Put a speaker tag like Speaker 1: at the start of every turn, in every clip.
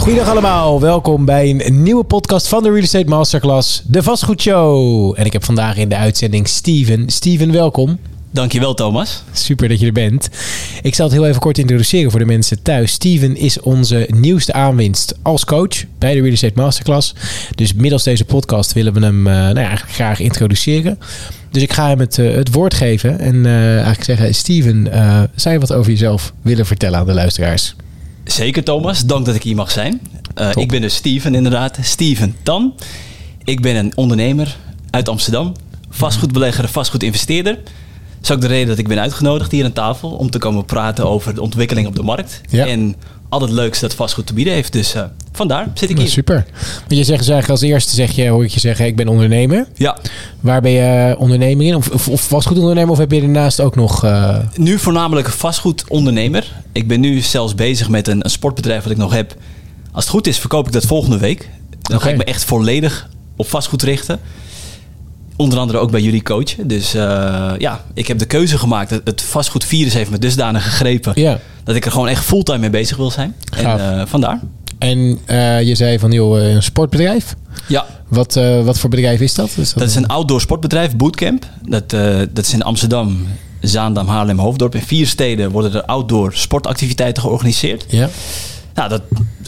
Speaker 1: Goedendag allemaal, welkom bij een nieuwe podcast van de Real Estate Masterclass, de Vastgoedshow. En ik heb vandaag in de uitzending Steven. Steven, welkom.
Speaker 2: Dankjewel Thomas.
Speaker 1: Super dat je er bent. Ik zal het heel even kort introduceren voor de mensen thuis. Steven is onze nieuwste aanwinst als coach bij de Real Estate Masterclass. Dus middels deze podcast willen we hem uh, nou ja, eigenlijk graag introduceren. Dus ik ga hem het, uh, het woord geven en uh, eigenlijk zeggen... Steven, zou je wat over jezelf willen vertellen aan de luisteraars?
Speaker 2: Zeker Thomas, dank dat ik hier mag zijn. ik ben dus Steven inderdaad, Steven Tan. Ik ben een ondernemer uit Amsterdam. Vastgoedbelegger, vastgoedinvesteerder... Dat is ook de reden dat ik ben uitgenodigd hier aan tafel om te komen praten over de ontwikkeling op de markt.
Speaker 1: Ja.
Speaker 2: En al het leuks dat vastgoed te bieden heeft. Dus uh, vandaar zit ik hier.
Speaker 1: super. Maar je zegt dus eigenlijk als eerste, zeg je, hoor ik je zeggen, ik ben ondernemer.
Speaker 2: Ja.
Speaker 1: Waar ben je ondernemer in? Of, of, of vastgoedondernemer of heb je daarnaast ook nog... Uh...
Speaker 2: Nu voornamelijk vastgoedondernemer. Ik ben nu zelfs bezig met een, een, sportbedrijf wat ik nog heb. Als het goed is verkoop ik dat volgende week. Dan okay. ga ik me echt volledig op vastgoed richten onder andere ook bij jullie coachen. Dus uh, ja, ik heb de keuze gemaakt. Het, het vastgoedvirus heeft me dusdanig gegrepen.
Speaker 1: Ja.
Speaker 2: Dat ik er gewoon echt fulltime mee bezig wil zijn.
Speaker 1: Gaaf.
Speaker 2: En uh, vandaar.
Speaker 1: En uh, je zei van, joh, een sportbedrijf?
Speaker 2: Ja.
Speaker 1: Wat, wat voor bedrijf is dat? Is dat,
Speaker 2: dat is een outdoor sportbedrijf, Bootcamp. Dat, dat is in Amsterdam, Zaandam, Haarlem, Hoofddorp. In vier steden worden er outdoor sportactiviteiten georganiseerd.
Speaker 1: Ja.
Speaker 2: Nou, dat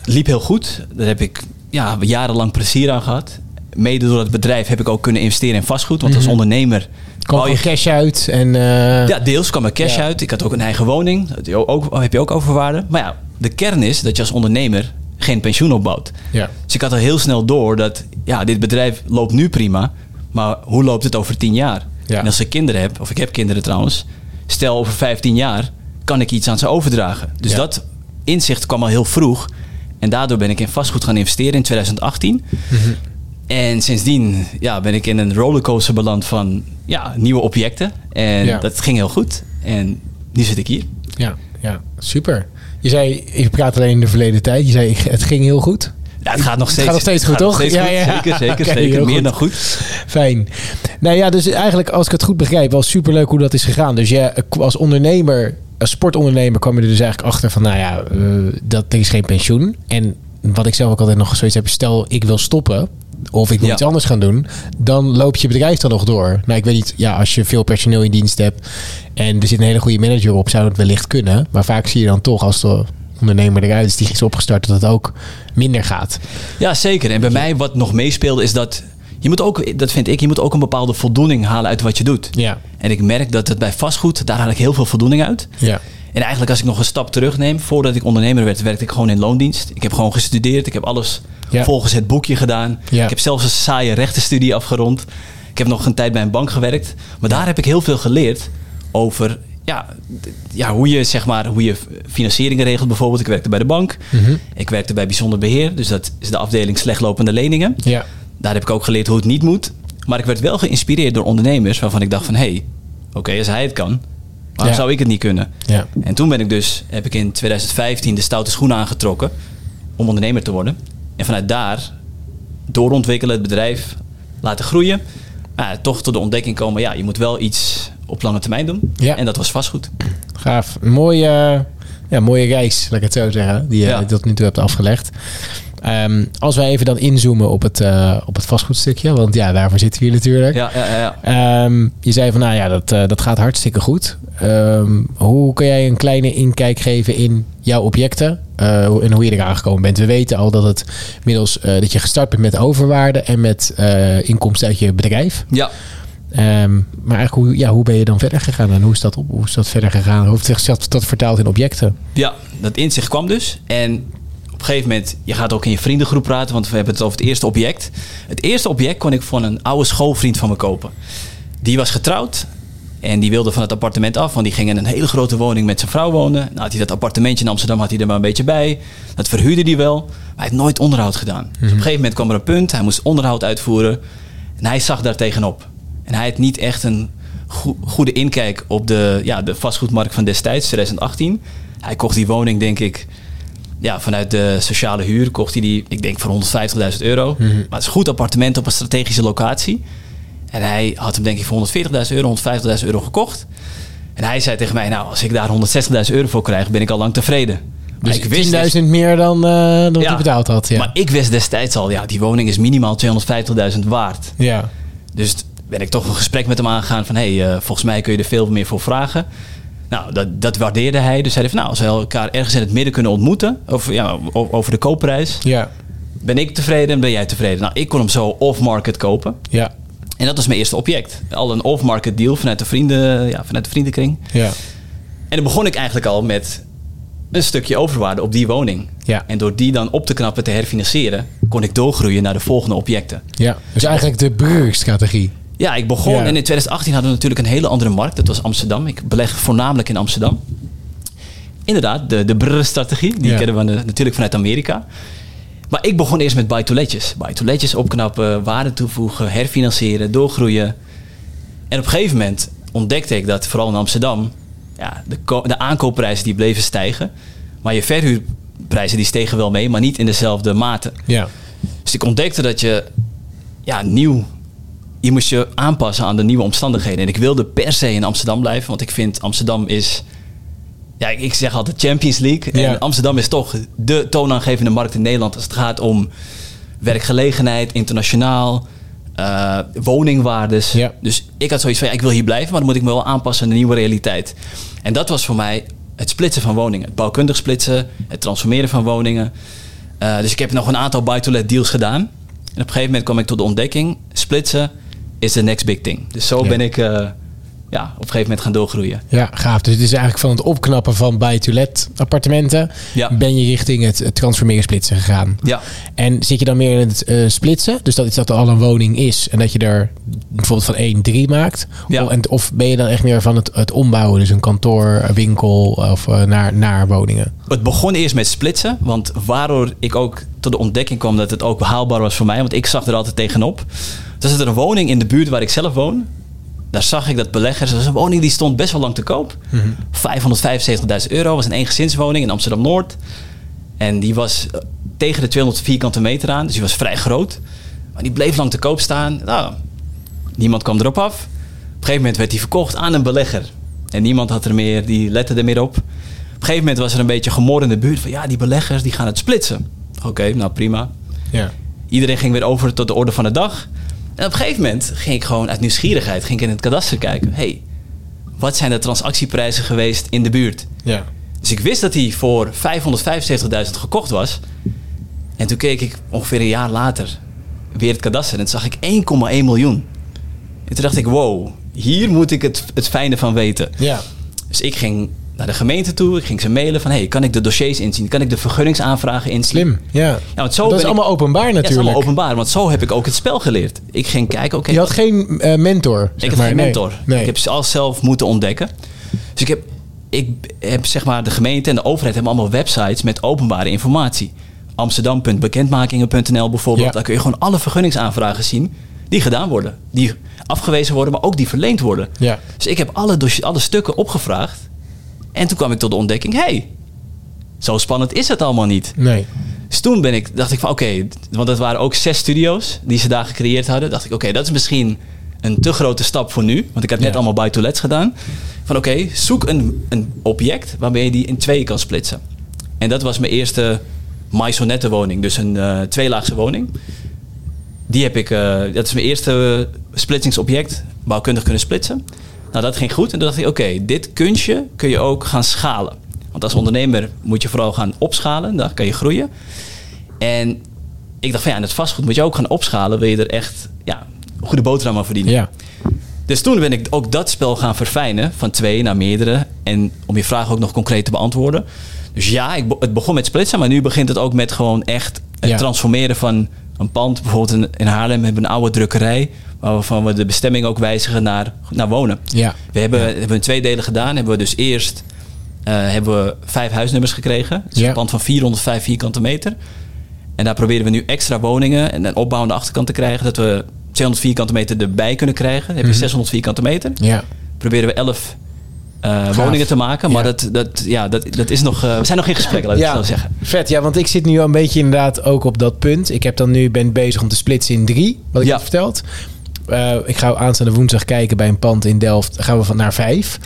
Speaker 2: liep heel goed. Daar heb ik ja, jarenlang plezier aan gehad mede door het bedrijf heb ik ook kunnen investeren in vastgoed. Want als ondernemer...
Speaker 1: Kwam je cash uit? En, uh...
Speaker 2: Ja, deels kwam er cash
Speaker 1: Ja.
Speaker 2: uit. Ik had ook een eigen woning. Dat ook, heb je ook overwaarde. Maar ja, de kern is dat je als ondernemer geen pensioen opbouwt.
Speaker 1: Ja.
Speaker 2: Dus ik had al heel snel door dat... Ja, dit bedrijf loopt nu prima. Maar hoe loopt het over 10 jaar?
Speaker 1: Ja.
Speaker 2: En als ik kinderen heb, of ik heb kinderen trouwens... Stel over 15 jaar kan ik iets aan ze overdragen. Dus
Speaker 1: Ja.
Speaker 2: dat inzicht kwam al heel vroeg. En daardoor ben ik in vastgoed gaan investeren in 2018. En sindsdien ja, ben ik in een rollercoaster beland van ja, nieuwe objecten. En
Speaker 1: Ja.
Speaker 2: dat ging heel goed. En nu zit ik hier.
Speaker 1: Ja, ja, super. Je zei, je praat alleen in de verleden tijd. Je zei, het ging heel goed.
Speaker 2: Ja, het gaat nog steeds,
Speaker 1: gaat nog steeds goed, toch?
Speaker 2: steeds
Speaker 1: Ja,
Speaker 2: goed.
Speaker 1: ja.
Speaker 2: Zeker, zeker, zeker. Meer
Speaker 1: goed.
Speaker 2: dan goed.
Speaker 1: Fijn. Nou ja, dus eigenlijk als ik het goed begrijp, wel superleuk hoe dat is gegaan. Dus jij als ondernemer, als sportondernemer, kwam je er dus eigenlijk achter van, nou ja, eh, dat er is geen pensioen. En wat ik zelf ook altijd nog zoiets heb, stel ik wil stoppen of ik
Speaker 2: Ja.
Speaker 1: iets anders gaan doen, dan loopt je bedrijf dan nog door. Nou, ik weet niet, ja, als je veel personeel in dienst hebt en er zit een hele goede manager op, zou dat wellicht kunnen. Maar vaak zie je dan toch als de ondernemer eruit is die is opgestart, dat het ook minder gaat.
Speaker 2: Ja, zeker. En bij mij wat nog meespeelde is dat... Je moet ook, dat vind ik, je moet ook een bepaalde voldoening halen uit wat je doet.
Speaker 1: Ja,
Speaker 2: En ik merk dat het bij vastgoed, daar haal ik heel veel voldoening uit.
Speaker 1: ja,
Speaker 2: En eigenlijk als ik nog een stap terugneem, voordat ik ondernemer werd, werkte ik gewoon in loondienst. Ik heb gewoon gestudeerd, ik heb alles
Speaker 1: Ja.
Speaker 2: volgens het boekje gedaan.
Speaker 1: Ja.
Speaker 2: Ik heb zelfs een saaie rechtenstudie afgerond. Ik heb nog een tijd bij een bank gewerkt. Maar daar heb ik heel veel geleerd over ja, ja, hoe, je, zeg maar, hoe je financieringen regelt bijvoorbeeld. Ik werkte bij de bank.
Speaker 1: Mhm.
Speaker 2: Ik werkte bij bijzonder beheer. Dus dat is de afdeling slechtlopende leningen.
Speaker 1: ja,
Speaker 2: Daar heb ik ook geleerd hoe het niet moet. Maar ik werd wel geïnspireerd door ondernemers waarvan ik dacht van... hé, hey, oké, als hij het kan, waarom
Speaker 1: Ja.
Speaker 2: zou ik het niet kunnen?
Speaker 1: ja.
Speaker 2: En toen ben ik dus, heb ik in 2015 de stoute schoenen aangetrokken om ondernemer te worden. En vanuit daar doorontwikkelen, het bedrijf laten groeien. Maar toch tot de ontdekking komen, ja, je moet wel iets op lange termijn doen.
Speaker 1: Ja.
Speaker 2: En dat was vastgoed.
Speaker 1: Gaaf. Mooie, ja, mooie reis, laat ik het zo zeggen, die je
Speaker 2: Ja.
Speaker 1: tot nu toe hebt afgelegd. Ehm, als wij even dan inzoomen op het, eh, op het vastgoedstukje, want ja, daarvoor zitten we hier natuurlijk.
Speaker 2: Ja, ja, ja.
Speaker 1: Ehm, je zei van, nou ja, dat, eh, dat gaat hartstikke goed. Ehm, hoe kun jij een kleine inkijk geven in jouw objecten eh, en hoe je eraan gekomen bent? We weten al dat het middels dat je gestart bent met overwaarde en met inkomsten uit je bedrijf.
Speaker 2: ja.
Speaker 1: Maar eigenlijk, hoe, ja, hoe ben je dan verder gegaan en hoe is dat, op, hoe is dat verder gegaan? Hoe heeft zich dat, dat vertaald in objecten?
Speaker 2: Ja, dat inzicht kwam dus. En een gegeven moment, je gaat ook in je vriendengroep praten, want we hebben het over het eerste object. Het eerste object kon ik van een oude schoolvriend van me kopen. Die was getrouwd en die wilde van het appartement af, want die ging in een hele grote woning met zijn vrouw wonen. Nou had hij dat appartementje in Amsterdam had hij er maar een beetje bij. Dat verhuurde hij wel, maar hij heeft nooit onderhoud gedaan. Dus op een gegeven moment kwam er een punt, hij moest onderhoud uitvoeren en hij zag daar tegenop. En hij had niet echt een goe- goede inkijk op de, ja, de vastgoedmarkt van destijds, 2018. Hij kocht die woning, denk ik, ja, vanuit de sociale huur kocht hij die, ik denk voor 150.000 euro. Maar het is een goed appartement op een strategische locatie. En hij had hem denk ik voor 140.000 euro, 150.000 euro gekocht. En hij zei tegen mij, nou, als ik daar 160.000 euro voor krijg, ben ik al lang tevreden.
Speaker 1: Dus
Speaker 2: ik wist
Speaker 1: 10.000 meer dan, eh dan
Speaker 2: Ja.
Speaker 1: je betaald had. Ja.
Speaker 2: Maar ik wist destijds al, ja, die woning is minimaal 250.000 waard.
Speaker 1: ja.
Speaker 2: Dus ben ik toch een gesprek met hem aangegaan van... hé, hey, eh, volgens mij kun je er veel meer voor vragen. Nou, dat, dat waardeerde hij. Dus hij zei van, nou, als we elkaar ergens in het midden kunnen ontmoeten... Over, ja, over de koopprijs,
Speaker 1: Ja.
Speaker 2: ben ik tevreden en ben jij tevreden. Nou, ik kon hem zo off-market kopen.
Speaker 1: Ja.
Speaker 2: En dat was mijn eerste object. Al een off-market deal vanuit de, vrienden, ja, vanuit de vriendenkring.
Speaker 1: Ja.
Speaker 2: En dan begon ik eigenlijk al met een stukje overwaarde op die woning.
Speaker 1: Ja.
Speaker 2: En door die dan op te knappen, te herfinancieren... kon ik doorgroeien naar de volgende objecten.
Speaker 1: ja. Dus eigenlijk de brugstrategie.
Speaker 2: Ja, ik begon
Speaker 1: Ja.
Speaker 2: en in 2018 hadden we natuurlijk een hele andere markt. Dat was Amsterdam. Ik beleg voornamelijk in Amsterdam. Inderdaad, de, de brrr-strategie. Die
Speaker 1: Ja.
Speaker 2: kennen we na- natuurlijk vanuit Amerika. Maar ik begon eerst met buy-to-letjes. Buy-to-letjes opknappen, waarde toevoegen, herfinancieren, doorgroeien. En op een gegeven moment ontdekte ik dat vooral in Amsterdam... Ja, de, de aankoopprijzen die bleven stijgen. Maar je verhuurprijzen die stegen wel mee, maar niet in dezelfde mate.
Speaker 1: Ja.
Speaker 2: Dus ik ontdekte dat je ja, nieuw. Je moest je aanpassen aan de nieuwe omstandigheden. En ik wilde per se in Amsterdam blijven, want ik vind Amsterdam is. Ja, ik- zeg altijd Champions League.
Speaker 1: Ja.
Speaker 2: En Amsterdam is toch de toonaangevende markt in Nederland als het gaat om werkgelegenheid, internationaal, eh, woningwaardes.
Speaker 1: Ja.
Speaker 2: Dus ik had zoiets van, ja, ik wil hier blijven, maar dan moet ik me wel aanpassen aan de nieuwe realiteit. En dat was voor mij het splitsen van woningen. Het bouwkundig splitsen, het transformeren van woningen. Eh, dus ik heb nog een aantal buy-to-let deals gedaan. En op een gegeven moment kwam ik tot de ontdekking, splitsen is the next big thing. Dus zo
Speaker 1: Ja.
Speaker 2: ben ik eh, ja, op een gegeven moment gaan doorgroeien.
Speaker 1: Ja, gaaf. Dus het is eigenlijk van het opknappen van buy-to-let appartementen...
Speaker 2: Ja.
Speaker 1: ben je richting het, het transformeren splitsen gegaan.
Speaker 2: Ja.
Speaker 1: En zit je dan meer in het eh, splitsen? Dus dat is dat er al een woning is en dat je er bijvoorbeeld van 1 3 maakt?
Speaker 2: Ja.
Speaker 1: Of, en, of ben je dan echt meer van het, het ombouwen? Dus een kantoor, een winkel of eh, naar, naar woningen?
Speaker 2: Het begon eerst met splitsen. Want waardoor ik ook tot de ontdekking kwam dat het ook haalbaar was voor mij. Want ik zag er altijd tegenop. Dus er een woning in de buurt waar ik zelf woon. Daar zag ik dat beleggers... Dat was een woning die stond best wel lang te koop. 575.000 euro. was een eengezinswoning in Amsterdam-Noord. En die was eh, tegen de 200 vierkante meter aan. Dus die was vrij groot. Maar die bleef lang te koop staan. Nou, niemand kwam erop af. Op een gegeven moment werd die verkocht aan een belegger. En niemand had er meer, die lette er meer op. Op een gegeven moment was er een beetje gemor in de buurt van ja, die beleggers die gaan het splitsen. Oké, nou prima.
Speaker 1: Ja.
Speaker 2: Iedereen ging weer over tot de orde van de dag. En op een gegeven moment ging ik gewoon uit nieuwsgierigheid ging ik in het kadaster kijken. hey, wat zijn de transactieprijzen geweest in de buurt?
Speaker 1: Ja.
Speaker 2: Dus ik wist dat die voor 575.000 gekocht was. En toen keek ik ongeveer een jaar later weer het kadaster en toen zag ik 1,1 miljoen. En toen dacht ik, wow, hier moet ik het, het fijne van weten.
Speaker 1: Ja.
Speaker 2: Dus ik ging naar de gemeente toe, ik ging ze mailen van... hey, kan ik de dossiers inzien? Kan ik de vergunningsaanvragen inzien?
Speaker 1: Slim. Ja.
Speaker 2: Ja, want zo
Speaker 1: dat is
Speaker 2: ik-
Speaker 1: allemaal openbaar
Speaker 2: Ja, dat is
Speaker 1: natuurlijk.
Speaker 2: allemaal openbaar, want zo heb ik ook het spel geleerd. Ik ging kijken, oké...
Speaker 1: Je had geen eh, mentor.
Speaker 2: ik
Speaker 1: maar.
Speaker 2: geen mentor.
Speaker 1: Nee.
Speaker 2: Ik heb ze alles zelf moeten ontdekken. Dus ik heb, ik heb zeg maar de gemeente en de overheid hebben allemaal websites met openbare informatie. Amsterdam.bekendmakingen.nl bijvoorbeeld.
Speaker 1: Ja.
Speaker 2: Daar kun je gewoon alle vergunningsaanvragen zien die gedaan worden. Die afgewezen worden, maar ook die verleend worden.
Speaker 1: Ja.
Speaker 2: Dus ik heb alle, alle stukken opgevraagd. En toen kwam ik tot de ontdekking, hé, hey, zo spannend is het allemaal niet.
Speaker 1: Nee.
Speaker 2: Dus toen ben ik, dacht ik van oké, want het waren ook zes studio's die ze daar gecreëerd hadden. Dacht ik oké, dat is misschien een te grote stap voor nu. Want ik had net
Speaker 1: Ja.
Speaker 2: allemaal buy-to-lets gedaan. Van oké, zoek een, een object waarmee je die in twee kan splitsen. En dat was mijn eerste maisonette woning. Dus een eh tweelaagse woning. Die heb ik, eh, dat is mijn eerste splitsingsobject. Bouwkundig kunnen splitsen. Nou, dat ging goed. En toen dacht ik, oké, dit kunstje kun je ook gaan schalen. Want als ondernemer moet je vooral gaan opschalen. Dan kan je groeien. En ik dacht van ja, in het vastgoed moet je ook gaan opschalen. Wil je er echt ja, een goede boterham aan verdienen.
Speaker 1: Ja.
Speaker 2: Dus toen ben ik ook dat spel gaan verfijnen. Van twee naar meerdere. En om je vraag ook nog concreet te beantwoorden. Dus ja, ik, het begon met splitsen. Maar nu begint het ook met gewoon echt het
Speaker 1: Ja.
Speaker 2: transformeren van een pand. Bijvoorbeeld in, in Haarlem hebben we een oude drukkerij. Waarvan we de bestemming ook wijzigen naar, naar wonen.
Speaker 1: Ja.
Speaker 2: We hebben, hebben een twee delen gedaan. Hebben we dus eerst eh, hebben we vijf huisnummers gekregen.
Speaker 1: Ja.
Speaker 2: een pand van 405 vierkante meter. En daar proberen we nu extra woningen en een opbouw aan de achterkant te krijgen. Dat we 200 vierkante meter erbij kunnen krijgen. Dan heb je
Speaker 1: Mhm.
Speaker 2: 600 vierkante meter.
Speaker 1: Ja.
Speaker 2: Proberen we 11 eh, woningen te maken. Maar
Speaker 1: Ja.
Speaker 2: dat, dat, ja, dat, dat is nog, eh, we zijn nog in gesprek, laat ik het zo zeggen.
Speaker 1: vet. Ja, want ik zit nu al een beetje inderdaad ook op dat punt. Ik heb dan nu ben bezig om te splitsen in drie, wat ik
Speaker 2: Ja.
Speaker 1: heb verteld. Eh, ik ga aanstaande woensdag kijken bij een pand in Delft. Dan gaan we van naar vijf.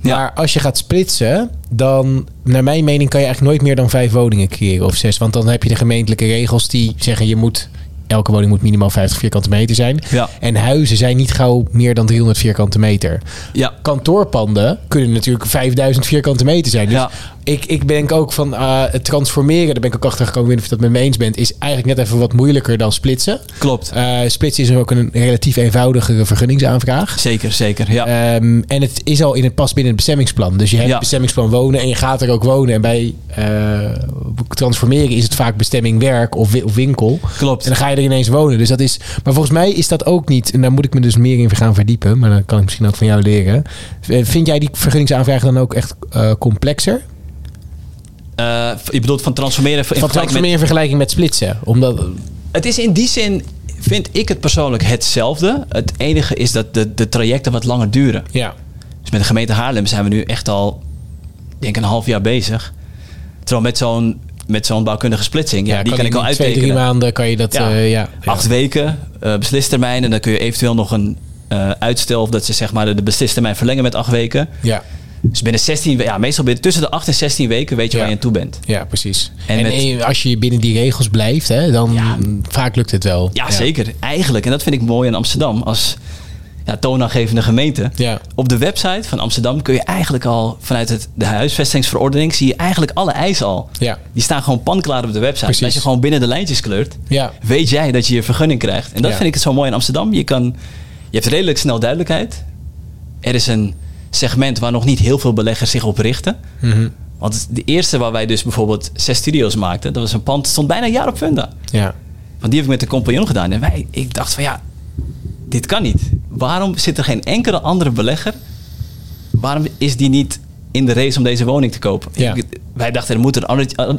Speaker 2: Ja.
Speaker 1: Maar als je gaat splitsen, dan, naar mijn mening, kan je eigenlijk nooit meer dan vijf woningen creëren of zes. Want dan heb je de gemeentelijke regels die zeggen je moet. Elke woning moet minimaal 50 vierkante meter zijn.
Speaker 2: Ja.
Speaker 1: En huizen zijn niet gauw meer dan 300 vierkante meter.
Speaker 2: Ja.
Speaker 1: Kantoorpanden kunnen natuurlijk 5000 vierkante meter zijn. Dus
Speaker 2: Ja.
Speaker 1: Ik, ik denk ook van eh, het transformeren, daar ben ik ook achter gekomen, ik weet niet of je dat met me eens bent, is eigenlijk net even wat moeilijker dan splitsen.
Speaker 2: Klopt.
Speaker 1: Eh, splitsen is ook een relatief eenvoudigere vergunningsaanvraag.
Speaker 2: Zeker, zeker. Ja.
Speaker 1: Ehm, en het is al in het pas binnen het bestemmingsplan. Dus je hebt
Speaker 2: Ja.
Speaker 1: het bestemmingsplan wonen en je gaat er ook wonen. En bij eh, transformeren is het vaak bestemming werk of, wi- of winkel.
Speaker 2: Klopt.
Speaker 1: En dan ga je er ineens wonen. Dus dat is. Maar volgens mij is dat ook niet. En daar moet ik me dus meer in gaan verdiepen. Maar dan kan ik misschien ook van jou leren. Vind jij die vergunningsaanvraag dan ook echt complexer?
Speaker 2: Eh, je bedoelt van transformeren in
Speaker 1: Van
Speaker 2: vergelijking
Speaker 1: transformeren in vergelijking met splitsen. Omdat.
Speaker 2: Het is in die zin, vind ik het persoonlijk hetzelfde. Het enige is dat de, de trajecten wat langer duren.
Speaker 1: Ja.
Speaker 2: Dus met de gemeente Haarlem zijn we nu echt al, denk een half jaar bezig. Terwijl met zo'n, met zo'n bouwkundige splitsing, ja, die kan, ik al uittekenen.
Speaker 1: Twee, drie maanden kan je dat.
Speaker 2: Ja.
Speaker 1: Ja. ja. ja.
Speaker 2: Acht weken, eh beslistermijn. En dan kun je eventueel nog een eh, uitstel, of dat ze zeg maar de, de beslistermijn verlengen met acht weken.
Speaker 1: Ja.
Speaker 2: Dus binnen 16 weken, ja, meestal binnen, tussen de 8 en 16 weken weet je waar je aan toe bent.
Speaker 1: Ja, precies.
Speaker 2: En
Speaker 1: En,
Speaker 2: met-
Speaker 1: eh, als je binnen die regels blijft, hè, dan vaak lukt het wel.
Speaker 2: Ja, zeker. Eigenlijk. En dat vind ik mooi aan Amsterdam als ja, toonaangevende gemeente.
Speaker 1: Ja.
Speaker 2: Op de website van Amsterdam kun je eigenlijk al vanuit het, de huisvestingsverordening zie je eigenlijk alle eisen al.
Speaker 1: Ja.
Speaker 2: Die staan gewoon panklaar op de website.
Speaker 1: Precies.
Speaker 2: En als je gewoon binnen de lijntjes kleurt,
Speaker 1: Ja.
Speaker 2: weet jij dat je je vergunning krijgt. En dat vind ik het zo mooi in Amsterdam. Je, kan, je hebt redelijk snel duidelijkheid. Er is een segment waar nog niet heel veel beleggers zich op richten.
Speaker 1: Mhm.
Speaker 2: Want de eerste waar wij dus bijvoorbeeld zes studio's maakten, dat was een pand, stond bijna een jaar op funda.
Speaker 1: Ja.
Speaker 2: Want die heb ik met een compagnon gedaan. En wij, ik dacht van ja, dit kan niet. Waarom zit er geen enkele andere belegger? Waarom is die niet in de race om deze woning te kopen?
Speaker 1: Ja.
Speaker 2: Ik- wij dachten er moet een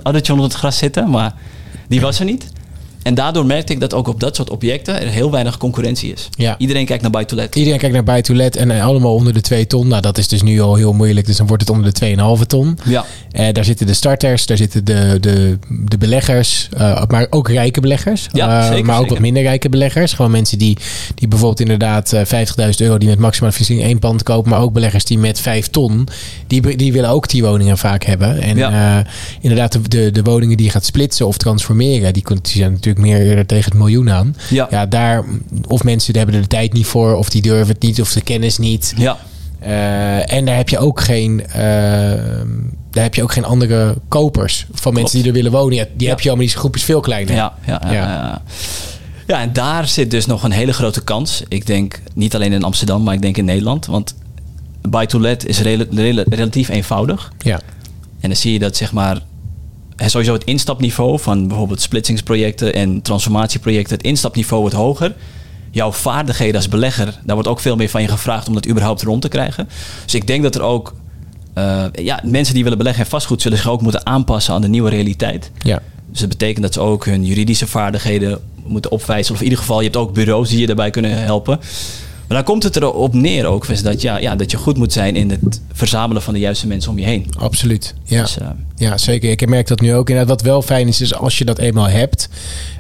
Speaker 2: addertje onder het gras zitten, maar die was er niet. En daardoor merkte ik dat ook op dat soort objecten er heel weinig concurrentie is.
Speaker 1: Ja.
Speaker 2: Iedereen kijkt naar buy to let.
Speaker 1: Iedereen kijkt naar buy to let en eh, allemaal onder de 2 ton. Nou, dat is dus nu al heel moeilijk. Dus dan wordt het onder de 2,5 ton.
Speaker 2: Ja,
Speaker 1: Eh, daar zitten de starters, daar zitten de, de, de beleggers, eh, maar ook rijke beleggers.
Speaker 2: Ja, zeker,
Speaker 1: maar ook
Speaker 2: zeker.
Speaker 1: wat minder rijke beleggers. Gewoon mensen die, die bijvoorbeeld inderdaad eh, 50.000 euro die met maximale financiering één pand kopen. Maar ook beleggers die met 5 ton, die, die willen ook die woningen vaak hebben. En
Speaker 2: Ja.
Speaker 1: inderdaad, de, de, de woningen die je gaat splitsen of transformeren, die, die zijn natuurlijk meer eerder tegen het miljoen aan.
Speaker 2: ja, ja.
Speaker 1: Ja, daar, of mensen hebben er de tijd niet voor, of die durven het niet, of de kennis niet. Eh, en daar heb je ook geen, eh, daar heb je ook geen andere kopers van mensen die er willen wonen. Ja, die
Speaker 2: Ja.
Speaker 1: heb je allemaal, die groep is veel kleiner.
Speaker 2: Ja, ja, ja.
Speaker 1: Ja.
Speaker 2: ja. Ja, en daar zit dus nog een hele grote kans. Ik denk niet alleen in Amsterdam, maar ik denk in Nederland. Want buy to let is rela- rela- relatief eenvoudig.
Speaker 1: Ja.
Speaker 2: En dan zie je dat zeg maar hè, sowieso het instapniveau van bijvoorbeeld splitsingsprojecten en transformatieprojecten, het instapniveau wordt hoger. Jouw vaardigheden als belegger, daar wordt ook veel meer van je gevraagd om dat überhaupt rond te krijgen. Dus ik denk dat er ook eh, ja, mensen die willen beleggen in vastgoed zullen zich ook moeten aanpassen aan de nieuwe realiteit.
Speaker 1: Ja.
Speaker 2: Dus dat betekent dat ze ook hun juridische vaardigheden moeten opwijzen. Of in ieder geval, je hebt ook bureaus die je daarbij kunnen helpen. Maar dan komt het erop neer ook, is dat, ja, ja, dat je goed moet zijn in het verzamelen van de juiste mensen om je heen.
Speaker 1: Absoluut. Ja.
Speaker 2: Dus, eh,
Speaker 1: ja, zeker. Ik merk dat nu ook. En wat wel fijn is, is als je dat eenmaal hebt,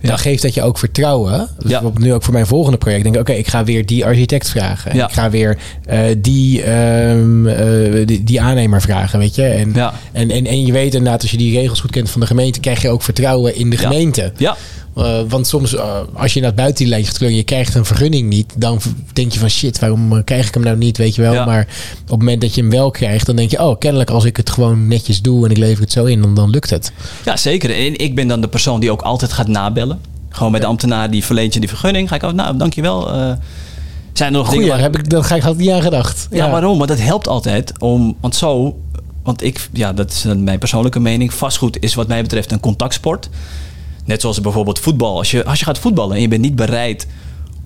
Speaker 1: dan
Speaker 2: Ja.
Speaker 1: geeft dat je ook vertrouwen. Dus
Speaker 2: Ja.
Speaker 1: nu ook voor mijn volgende project. Denk ik, oké, ik ga weer die architect vragen. En
Speaker 2: Ja.
Speaker 1: Ik ga weer eh, die, ehm, eh, die, die aannemer vragen, weet je. En, en, en, en je weet inderdaad, als je die regels goed kent van de gemeente, krijg je ook vertrouwen in de
Speaker 2: Ja.
Speaker 1: gemeente.
Speaker 2: ja,
Speaker 1: Eh, want soms, eh, als je naar het buiten die lijntje gaat kleuren, je krijgt een vergunning niet, dan denk je van shit, waarom eh, krijg ik hem nou niet, weet je wel.
Speaker 2: Ja.
Speaker 1: Maar op het moment dat je hem wel krijgt, dan denk je, oh, kennelijk als ik het gewoon netjes doe en ik lever het zo in, dan, dan lukt het.
Speaker 2: ja, zeker. En ik ben dan de persoon die ook altijd gaat nabellen. Gewoon met de ambtenaar die verleent je die vergunning. Ga ik ook, nou, dankjewel. eh zijn er nog
Speaker 1: Goeie,
Speaker 2: dingen waar-
Speaker 1: heb ik, dat ga ik, ik niet aan gedacht.
Speaker 2: Ja, waarom? Maar dat helpt altijd om, want zo, want ik, ja, dat is mijn persoonlijke mening. Vastgoed is wat mij betreft een contactsport. Net zoals bijvoorbeeld voetbal. Als je, als je gaat voetballen en je bent niet bereid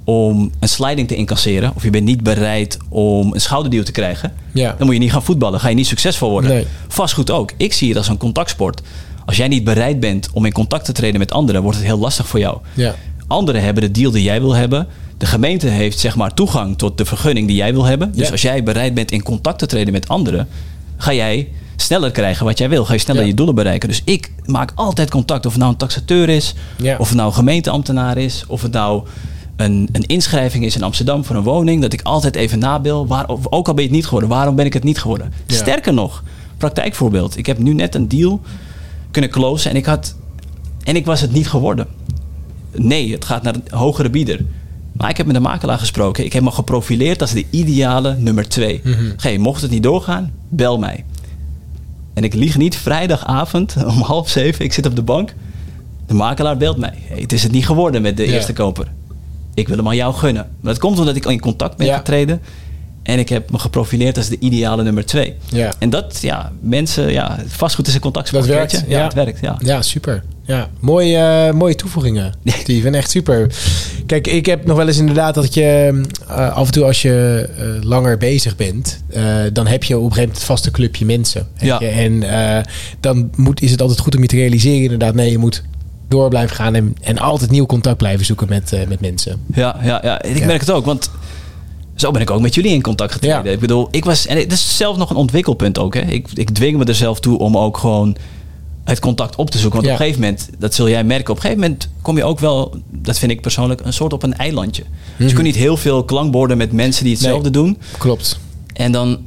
Speaker 2: om een sliding te incasseren, of je bent niet bereid om een schouderduw te krijgen,
Speaker 1: Ja.
Speaker 2: dan moet je niet gaan voetballen. Ga je niet succesvol worden.
Speaker 1: Nee.
Speaker 2: Vastgoed ook. Ik zie het als een contactsport. Als jij niet bereid bent om in contact te treden met anderen, wordt het heel lastig voor jou.
Speaker 1: Ja.
Speaker 2: Anderen hebben de deal die jij wil hebben. De gemeente heeft zeg maar toegang tot de vergunning die jij wil hebben. Dus
Speaker 1: Ja.
Speaker 2: als jij bereid bent in contact te treden met anderen, ga jij sneller krijgen wat jij wil. Ga je sneller
Speaker 1: Ja.
Speaker 2: je doelen bereiken. Dus ik maak altijd contact. Of het nou een taxateur is,
Speaker 1: Ja.
Speaker 2: of het nou een gemeenteambtenaar is, of het nou een, een inschrijving is in Amsterdam voor een woning, dat ik altijd even nabel. Waar, of ook al ben je het niet geworden, waarom ben ik het niet geworden?
Speaker 1: Ja.
Speaker 2: Sterker nog, praktijkvoorbeeld. Ik heb nu net een deal kunnen closen en ik had. En ik was het niet geworden. Nee, het gaat naar een hogere bieder. Maar ik heb met de makelaar gesproken. Ik heb me geprofileerd als de ideale nummer twee. Hey, mocht het niet doorgaan, bel mij. En ik lieg niet, vrijdagavond om half zeven, ik zit op de bank. De makelaar belt mij. Hey, het is het niet geworden met de
Speaker 1: Ja.
Speaker 2: eerste koper. Ik wil hem aan jou gunnen. Maar dat komt omdat ik al in contact ben
Speaker 1: Ja.
Speaker 2: getreden. En ik heb me geprofileerd als de ideale nummer twee.
Speaker 1: Ja.
Speaker 2: En dat, ja, mensen, ja, vastgoed is een contactsport.
Speaker 1: Dat werkt?
Speaker 2: Ja,
Speaker 1: ja.
Speaker 2: het werkt, ja.
Speaker 1: Ja, super. Ja, mooie, eh, mooie toevoegingen, Steven. Echt super. Kijk, ik heb nog wel eens inderdaad dat je eh, af en toe als je eh, langer bezig bent, dan heb je op een gegeven moment het vaste clubje mensen.
Speaker 2: Ja.
Speaker 1: je? En dan moet, is het altijd goed om je te realiseren inderdaad, nee, je moet door blijven gaan en, en altijd nieuw contact blijven zoeken met, met mensen.
Speaker 2: Ja, ja, ja. Ik
Speaker 1: Ja.
Speaker 2: merk het ook, want zo ben ik ook met jullie in contact getreden.
Speaker 1: Ja.
Speaker 2: Ik bedoel, ik was, en het is zelf nog een ontwikkelpunt ook. Hè. Ik, ik dwing me er zelf toe om ook gewoon het contact op te zoeken. Want
Speaker 1: Ja.
Speaker 2: op een gegeven moment, dat zul jij merken, op een gegeven moment kom je ook wel, dat vind ik persoonlijk, een soort op een eilandje. Dus je kunt niet heel veel klankborden met mensen die hetzelfde doen.
Speaker 1: Klopt.
Speaker 2: En dan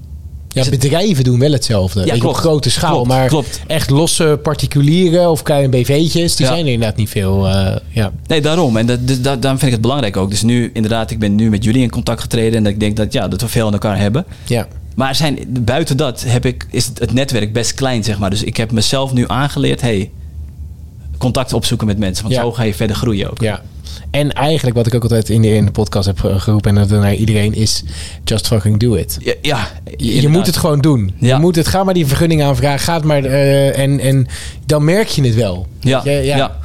Speaker 1: Ja, bedrijven doen wel hetzelfde.
Speaker 2: Klopt.
Speaker 1: op grote schaal.
Speaker 2: Klopt,
Speaker 1: maar
Speaker 2: klopt.
Speaker 1: echt losse particulieren of kleine BV'tjes, die
Speaker 2: Ja.
Speaker 1: zijn er inderdaad niet veel. eh, ja.
Speaker 2: Nee, daarom. En dat, dus da- daarom vind ik het belangrijk ook. Dus nu, inderdaad, ik ben nu met jullie in contact getreden. En dat ik denk dat, ja, dat we veel aan elkaar hebben.
Speaker 1: Ja.
Speaker 2: Maar zijn, buiten dat heb ik, is het, netwerk best klein, zeg maar. Dus ik heb mezelf nu aangeleerd, hey, contact opzoeken met mensen. Want
Speaker 1: Ja.
Speaker 2: zo ga je verder groeien ook.
Speaker 1: Ja. En eigenlijk wat ik ook altijd in de, in de podcast heb ge- geroepen en dat naar iedereen is just fucking do it.
Speaker 2: Ja, ja,
Speaker 1: Je, moet het gewoon doen.
Speaker 2: Ja.
Speaker 1: Je moet het, ga maar die vergunning aanvragen. Ga het maar, eh, en, en dan merk je het wel.
Speaker 2: Ja,
Speaker 1: je,
Speaker 2: ja.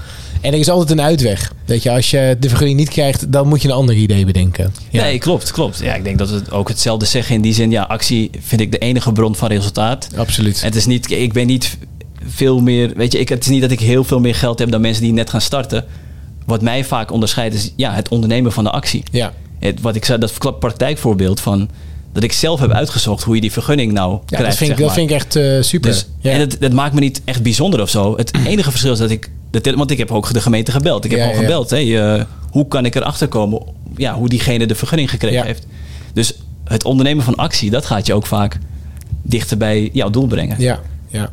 Speaker 1: En er is altijd een uitweg. Weet je, als je de vergunning niet krijgt, dan moet je een ander idee bedenken. Ja.
Speaker 2: Nee, klopt, klopt. Ja, ik denk dat we het ook hetzelfde zeggen in die zin. Ja, actie vind ik de enige bron van resultaat.
Speaker 1: Absoluut.
Speaker 2: Het is niet, ik ben niet veel meer, weet je, ik, het is niet dat ik heel veel meer geld heb dan mensen die net gaan starten. Wat mij vaak onderscheidt is ja, het ondernemen van de actie.
Speaker 1: Ja.
Speaker 2: Het, wat ik zei, dat praktijkvoorbeeld van dat ik zelf heb uitgezocht hoe je die vergunning nou
Speaker 1: Ja,
Speaker 2: krijgt.
Speaker 1: dat vind, ik,
Speaker 2: zeg
Speaker 1: dat vind ik echt eh, super.
Speaker 2: Dus,
Speaker 1: ja.
Speaker 2: En het, dat maakt me niet echt bijzonder of zo. Het enige verschil is dat ik. Dat, want ik heb ook de gemeente gebeld. Ik heb
Speaker 1: ja.
Speaker 2: gebeld. Hoe kan ik erachter komen ja, hoe diegene de vergunning gekregen heeft? Dus het ondernemen van actie, dat gaat je ook vaak dichter bij jouw doel brengen.
Speaker 1: Ja, ja.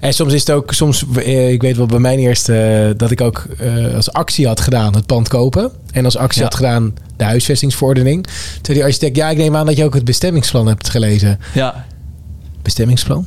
Speaker 1: En soms is het ook, soms, eh, ik weet wel bij mijn eerste, eh, dat ik ook eh, als actie had gedaan het pand kopen. En als actie
Speaker 2: Ja.
Speaker 1: had gedaan de huisvestingsverordening. Toen die architect, ja, ik neem aan dat je ook het bestemmingsplan hebt gelezen.
Speaker 2: Ja.
Speaker 1: Bestemmingsplan?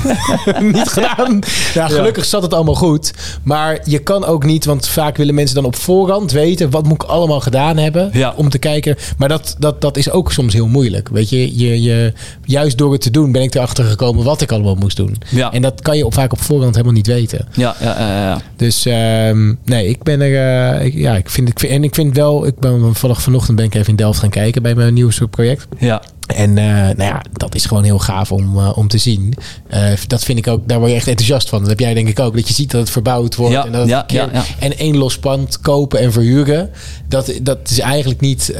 Speaker 1: niet gedaan. Ja, gelukkig zat het allemaal goed. Maar je kan ook niet, want vaak willen mensen dan op voorhand weten... wat moet ik allemaal gedaan hebben
Speaker 2: Ja.
Speaker 1: om te kijken. Maar dat, dat, dat is ook soms heel moeilijk. Weet je, je, je, juist door het te doen ben ik erachter gekomen wat ik allemaal moest doen.
Speaker 2: Ja.
Speaker 1: En dat kan je op, vaak op voorhand helemaal niet weten.
Speaker 2: Ja, ja, ja, ja.
Speaker 1: Dus ehm, nee, ik ben er... eh, ik, ja, ik vind, ik vind, en ik vind wel... Ik ben vanaf vanochtend ben ik even in Delft gaan kijken bij mijn nieuwe project.
Speaker 2: ja.
Speaker 1: En eh, nou ja, dat is gewoon heel gaaf om, eh, om te zien. Eh, dat vind ik ook, daar word je echt enthousiast van. Dat heb jij denk ik ook. Dat je ziet dat het verbouwd wordt.
Speaker 2: Ja,
Speaker 1: en, dat
Speaker 2: ja,
Speaker 1: keer-
Speaker 2: ja,
Speaker 1: en één los pand kopen en verhuren. Dat, dat is eigenlijk niet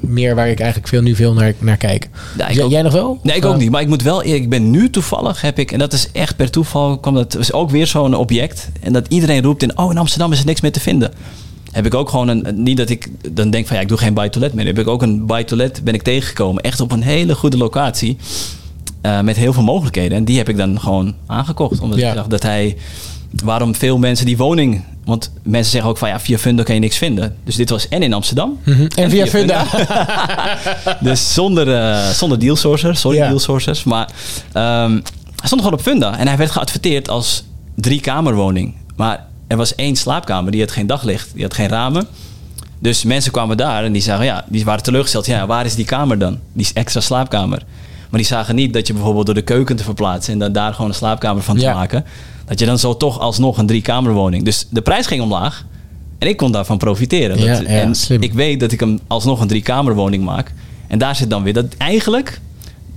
Speaker 1: meer waar ik eigenlijk veel, nu veel naar, naar kijk.
Speaker 2: Ik
Speaker 1: Jij-
Speaker 2: ook.
Speaker 1: jij nog wel?
Speaker 2: Nee, ik ook niet. Maar ik moet wel eerlijk, ik ben nu toevallig, heb ik, en dat is echt per toeval, kwam dat, is ook weer zo'n object. En dat iedereen roept in, oh, in Amsterdam is er niks meer te vinden. Heb ik ook gewoon een, niet dat ik dan denk van ja, ik doe geen buy-to-let meer. Heb ik ook een buy-to-let, ben ik tegengekomen. Echt op een hele goede locatie. eh, met heel veel mogelijkheden. En die heb ik dan gewoon aangekocht. Omdat
Speaker 1: Ja.
Speaker 2: ik dacht dat hij, waarom veel mensen die woning, want mensen zeggen ook van ja, via Funda kan je niks vinden. Dus dit was en in Amsterdam.
Speaker 1: mhm. En via Funda.
Speaker 2: Dus zonder, eh zonder deal sourcers, sorry
Speaker 1: Ja.
Speaker 2: deal sourcers. Maar ehm, hij stond gewoon op Funda. En hij werd geadverteerd als driekamerwoning. Maar er was één slaapkamer, die had geen daglicht, die had geen ramen. Dus mensen kwamen daar en die zagen, ja, die waren teleurgesteld. Ja, waar is die kamer dan? Die extra slaapkamer. Maar die zagen niet dat je bijvoorbeeld door de keuken te verplaatsen en dan daar gewoon een slaapkamer van te
Speaker 1: Ja.
Speaker 2: maken. Dat je dan zo toch alsnog een driekamerwoning. Dus de prijs ging omlaag. En ik kon daarvan profiteren.
Speaker 1: Ja,
Speaker 2: Dat-
Speaker 1: ja,
Speaker 2: en
Speaker 1: slim.
Speaker 2: ik weet dat ik hem alsnog een driekamerwoning maak. En daar zit dan weer dat eigenlijk,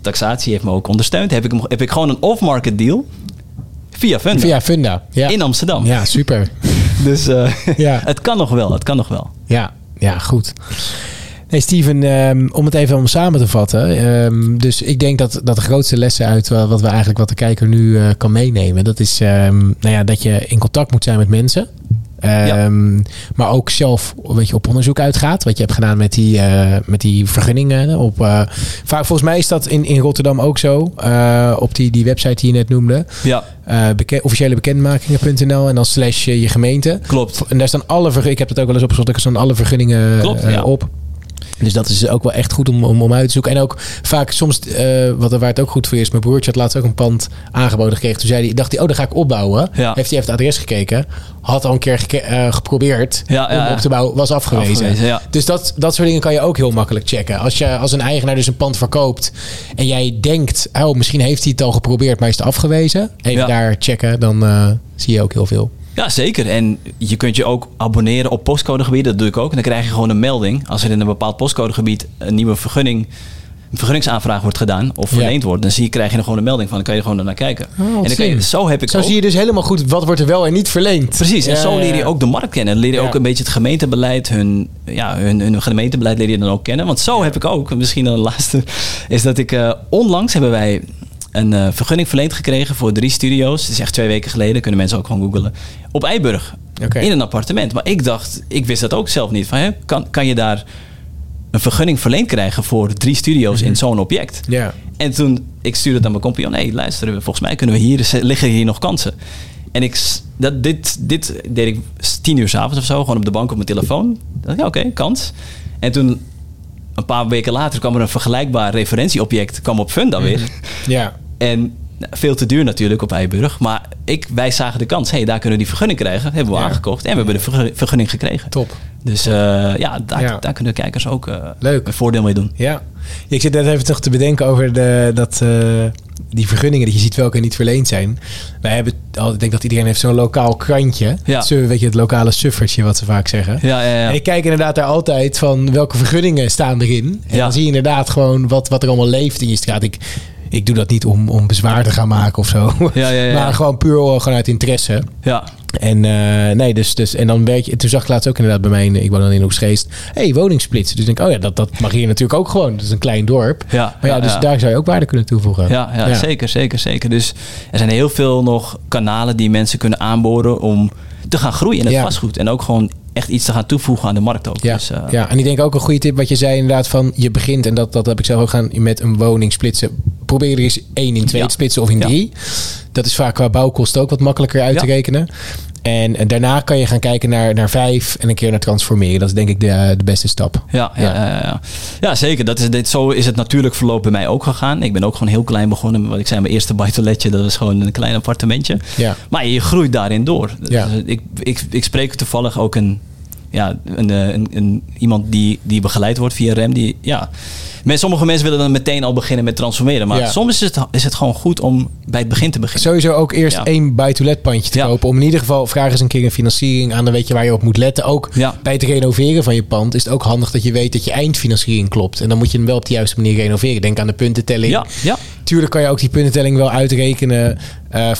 Speaker 2: taxatie heeft me ook ondersteund, heb ik, hem, heb ik gewoon een off-market deal via Funda
Speaker 1: Via Funda. Ja.
Speaker 2: in Amsterdam.
Speaker 1: ja, super.
Speaker 2: Dus eh,
Speaker 1: Ja.
Speaker 2: het kan nog wel, het kan nog wel.
Speaker 1: Ja, ja, goed. Nee, Steven, ehm, om het even om samen te vatten. ehm, dus ik denk dat, dat de grootste lessen uit wa- wat we eigenlijk wat de kijker nu eh, kan meenemen, dat is ehm, nou ja, dat je in contact moet zijn met mensen. Ehm, Maar ook zelf weet je, op onderzoek uitgaat. Wat je hebt gedaan met die, eh, met die vergunningen. Op, eh, vaak, volgens mij is dat in, in Rotterdam ook zo. eh, op die, die website die je net noemde.
Speaker 2: Ja,
Speaker 1: officiële bekendmakingen.nl en dan slash je gemeente.
Speaker 2: klopt.
Speaker 1: En daar staan alle vergunningen. Ik heb het ook wel eens opgezocht. Er staan alle vergunningen
Speaker 2: Klopt, ja.
Speaker 1: op. Dus dat is ook wel echt goed om, om, om uit te zoeken. En ook vaak soms, eh, wat er waar het ook goed voor is. Mijn broertje had laatst ook een pand aangeboden gekregen. Toen zei hij, dacht hij, oh, dan ga ik opbouwen.
Speaker 2: Ja.
Speaker 1: Heeft hij even het adres gekeken. Had al een keer geke- eh, geprobeerd
Speaker 2: Ja, ja,
Speaker 1: om op te bouwen. Was afgewezen. Dus dat, dat soort dingen kan je ook heel makkelijk checken. Als je als een eigenaar dus een pand verkoopt. En jij denkt, oh, misschien heeft hij het al geprobeerd. Maar is het afgewezen. Even daar checken. Dan eh, zie je ook heel veel.
Speaker 2: Ja, zeker. En je kunt je ook abonneren op postcodegebieden. Dat doe ik ook. En dan krijg je gewoon een melding. Als er in een bepaald postcodegebied een nieuwe vergunning, een vergunningsaanvraag wordt gedaan of
Speaker 1: Ja.
Speaker 2: verleend wordt, dan zie je, krijg je er gewoon een melding van. Dan kan je er gewoon naar kijken.
Speaker 1: Oh,
Speaker 2: en dan kan je, zo heb ik
Speaker 1: Zo
Speaker 2: ook.
Speaker 1: zie je dus helemaal goed wat wordt er wel en niet verleend.
Speaker 2: Precies, en zo leer je ook de markt kennen. Dan leer je
Speaker 1: Ja.
Speaker 2: ook een beetje het gemeentebeleid, hun, ja, hun, hun gemeentebeleid leer je dan ook kennen. Want zo heb ik ook, misschien een laatste, is dat ik eh, onlangs hebben wij een eh, vergunning verleend gekregen voor drie studio's. Het is echt twee weken geleden, kunnen mensen ook gewoon googlen. Op Eiburg, in een appartement. Maar ik dacht, ik wist dat ook zelf niet. Van, hè, kan, kan je daar een vergunning verleend krijgen voor drie studio's
Speaker 1: Mhm.
Speaker 2: in zo'n object?
Speaker 1: Ja.
Speaker 2: En toen, ik stuurde het aan mijn compagnon. Nee, luister, volgens mij kunnen we hier, liggen hier nog kansen. En ik, s- dat, dit, dit deed ik s- tien uur s'avonds of zo, gewoon op de bank op mijn telefoon. Dacht, ja, oké, kans. En toen, een paar weken later, kwam er een vergelijkbaar referentieobject, kwam op Funda weer.
Speaker 1: Ja.
Speaker 2: En nou, veel te duur natuurlijk op Eiburg. Maar ik, wij zagen de kans, hé, hey, daar kunnen we die vergunning krijgen. Hebben we
Speaker 1: Ja.
Speaker 2: aangekocht en we hebben de vergu- vergunning gekregen.
Speaker 1: Top.
Speaker 2: Dus eh, ja, daar,
Speaker 1: Ja.
Speaker 2: daar kunnen de kijkers ook eh,
Speaker 1: Leuk.
Speaker 2: een voordeel mee doen.
Speaker 1: Ja. Ik zit net even toch te bedenken over de, dat, eh, die vergunningen. Dat je ziet welke niet verleend zijn. Wij hebben, al- ik denk dat iedereen heeft zo'n lokaal krantje.
Speaker 2: Ja.
Speaker 1: Zo, weet je, het lokale suffertje wat ze vaak zeggen.
Speaker 2: Ja, ja, ja.
Speaker 1: En ik kijk inderdaad daar altijd van welke vergunningen staan erin. En dan zie je inderdaad gewoon wat, wat er allemaal leeft in je straat. Ik, ik doe dat niet om, om bezwaar te gaan maken of zo.
Speaker 2: Ja, ja, ja.
Speaker 1: Maar gewoon puur eh, gewoon uit interesse.
Speaker 2: ja.
Speaker 1: En eh, nee, dus, dus en dan werk je. Toen zag ik laatst ook inderdaad bij mij, ik woon dan in Hoeksgeest. hey, woningsplitsen. Dus ik denk, oh ja, dat, dat mag hier natuurlijk ook gewoon. Dat is een klein dorp.
Speaker 2: Ja,
Speaker 1: Maar ja,
Speaker 2: ja,
Speaker 1: dus
Speaker 2: ja.
Speaker 1: daar zou je ook waarde kunnen toevoegen.
Speaker 2: Ja, ja, zeker, zeker, zeker. Dus er zijn heel veel nog kanalen die mensen kunnen aanboren om te gaan groeien in het vastgoed. En ook gewoon echt iets te gaan toevoegen aan de markt ook.
Speaker 1: Ja,
Speaker 2: Dus, eh,
Speaker 1: ja, en ik denk ook een goede tip wat je zei inderdaad van je begint en dat, dat heb ik zelf ook gaan met een woning splitsen. Probeer er eens één in twee
Speaker 2: Ja.
Speaker 1: te splitsen of in
Speaker 2: Ja.
Speaker 1: drie. Dat is vaak qua bouwkosten ook wat makkelijker uit te rekenen. En, en daarna kan je gaan kijken naar, naar vijf en een keer naar transformeren. Dat is denk ik de, de beste stap.
Speaker 2: Ja, ja,
Speaker 1: Ja.
Speaker 2: ja. Ja, zeker. Dat is, dit, zo is het natuurlijk verloop bij mij ook gegaan. Ik ben ook gewoon heel klein begonnen. Wat ik zei, mijn eerste buitenletje, dat was gewoon een klein appartementje.
Speaker 1: Ja.
Speaker 2: Maar je groeit daarin door.
Speaker 1: Ja.
Speaker 2: Dus ik, ik, ik spreek toevallig ook een, ja, een, eh, een, een, iemand die, die begeleid wordt via REM. Die, ja, men, sommige mensen willen dan meteen al beginnen met transformeren. Maar
Speaker 1: Ja.
Speaker 2: soms is het, is het gewoon goed om bij het begin te beginnen.
Speaker 1: Sowieso ook eerst
Speaker 2: Ja.
Speaker 1: één buy-to-let pandje te
Speaker 2: Ja.
Speaker 1: kopen. Om in ieder geval, vraag eens een keer een financiering aan. Dan weet je waar je op moet letten. Ook bij het renoveren van je pand is het ook handig dat je weet dat je eindfinanciering klopt. En dan moet je hem wel op de juiste manier renoveren. Denk aan de puntentelling.
Speaker 2: Ja, ja.
Speaker 1: Tuurlijk kan je ook die puntentelling wel uitrekenen eh,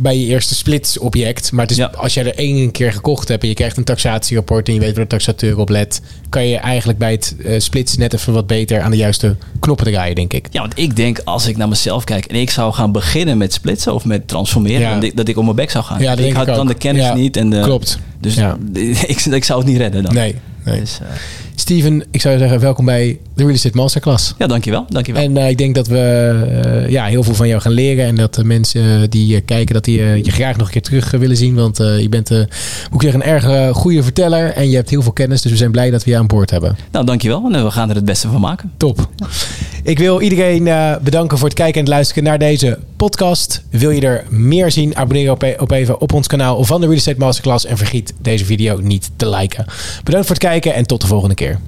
Speaker 1: bij je eerste splitsobject. Maar het is,
Speaker 2: Ja.
Speaker 1: als jij er één keer gekocht hebt en je krijgt een taxatierapport en je weet waar de taxateur op let, kan je eigenlijk bij het eh, splitsen net even wat beter aan de juiste knoppen draaien, denk ik.
Speaker 2: Ja, want ik denk als ik naar mezelf kijk en ik zou gaan beginnen met splitsen of met transformeren,
Speaker 1: Ja.
Speaker 2: dat, ik, dat ik om mijn bek zou gaan.
Speaker 1: Ja, dat
Speaker 2: ik had
Speaker 1: ik
Speaker 2: dan de kennis niet. En de,
Speaker 1: klopt.
Speaker 2: Dus
Speaker 1: Ja.
Speaker 2: ik, ik zou het niet redden dan.
Speaker 1: Nee. nee.
Speaker 2: Dus, eh,
Speaker 1: Steven, ik zou zeggen, welkom bij de Real Estate Masterclass.
Speaker 2: ja, dankjewel. dankjewel.
Speaker 1: En eh, ik denk dat we eh, ja, heel veel van jou gaan leren. En dat de mensen die eh, kijken, dat die je graag nog een keer terug willen zien. Want je bent, moet ik zeggen, een erg goede verteller. En je hebt heel veel kennis. Dus we zijn blij dat we je aan boord hebben.
Speaker 2: Nou, dankjewel. En we gaan er het beste van maken.
Speaker 1: Top. Ik wil iedereen bedanken voor het kijken en het luisteren naar deze podcast. Wil je er meer zien? Abonneer op, op even op ons kanaal van de Real Estate Masterclass. En vergeet deze video niet te liken. Bedankt voor het kijken en tot de volgende keer. care.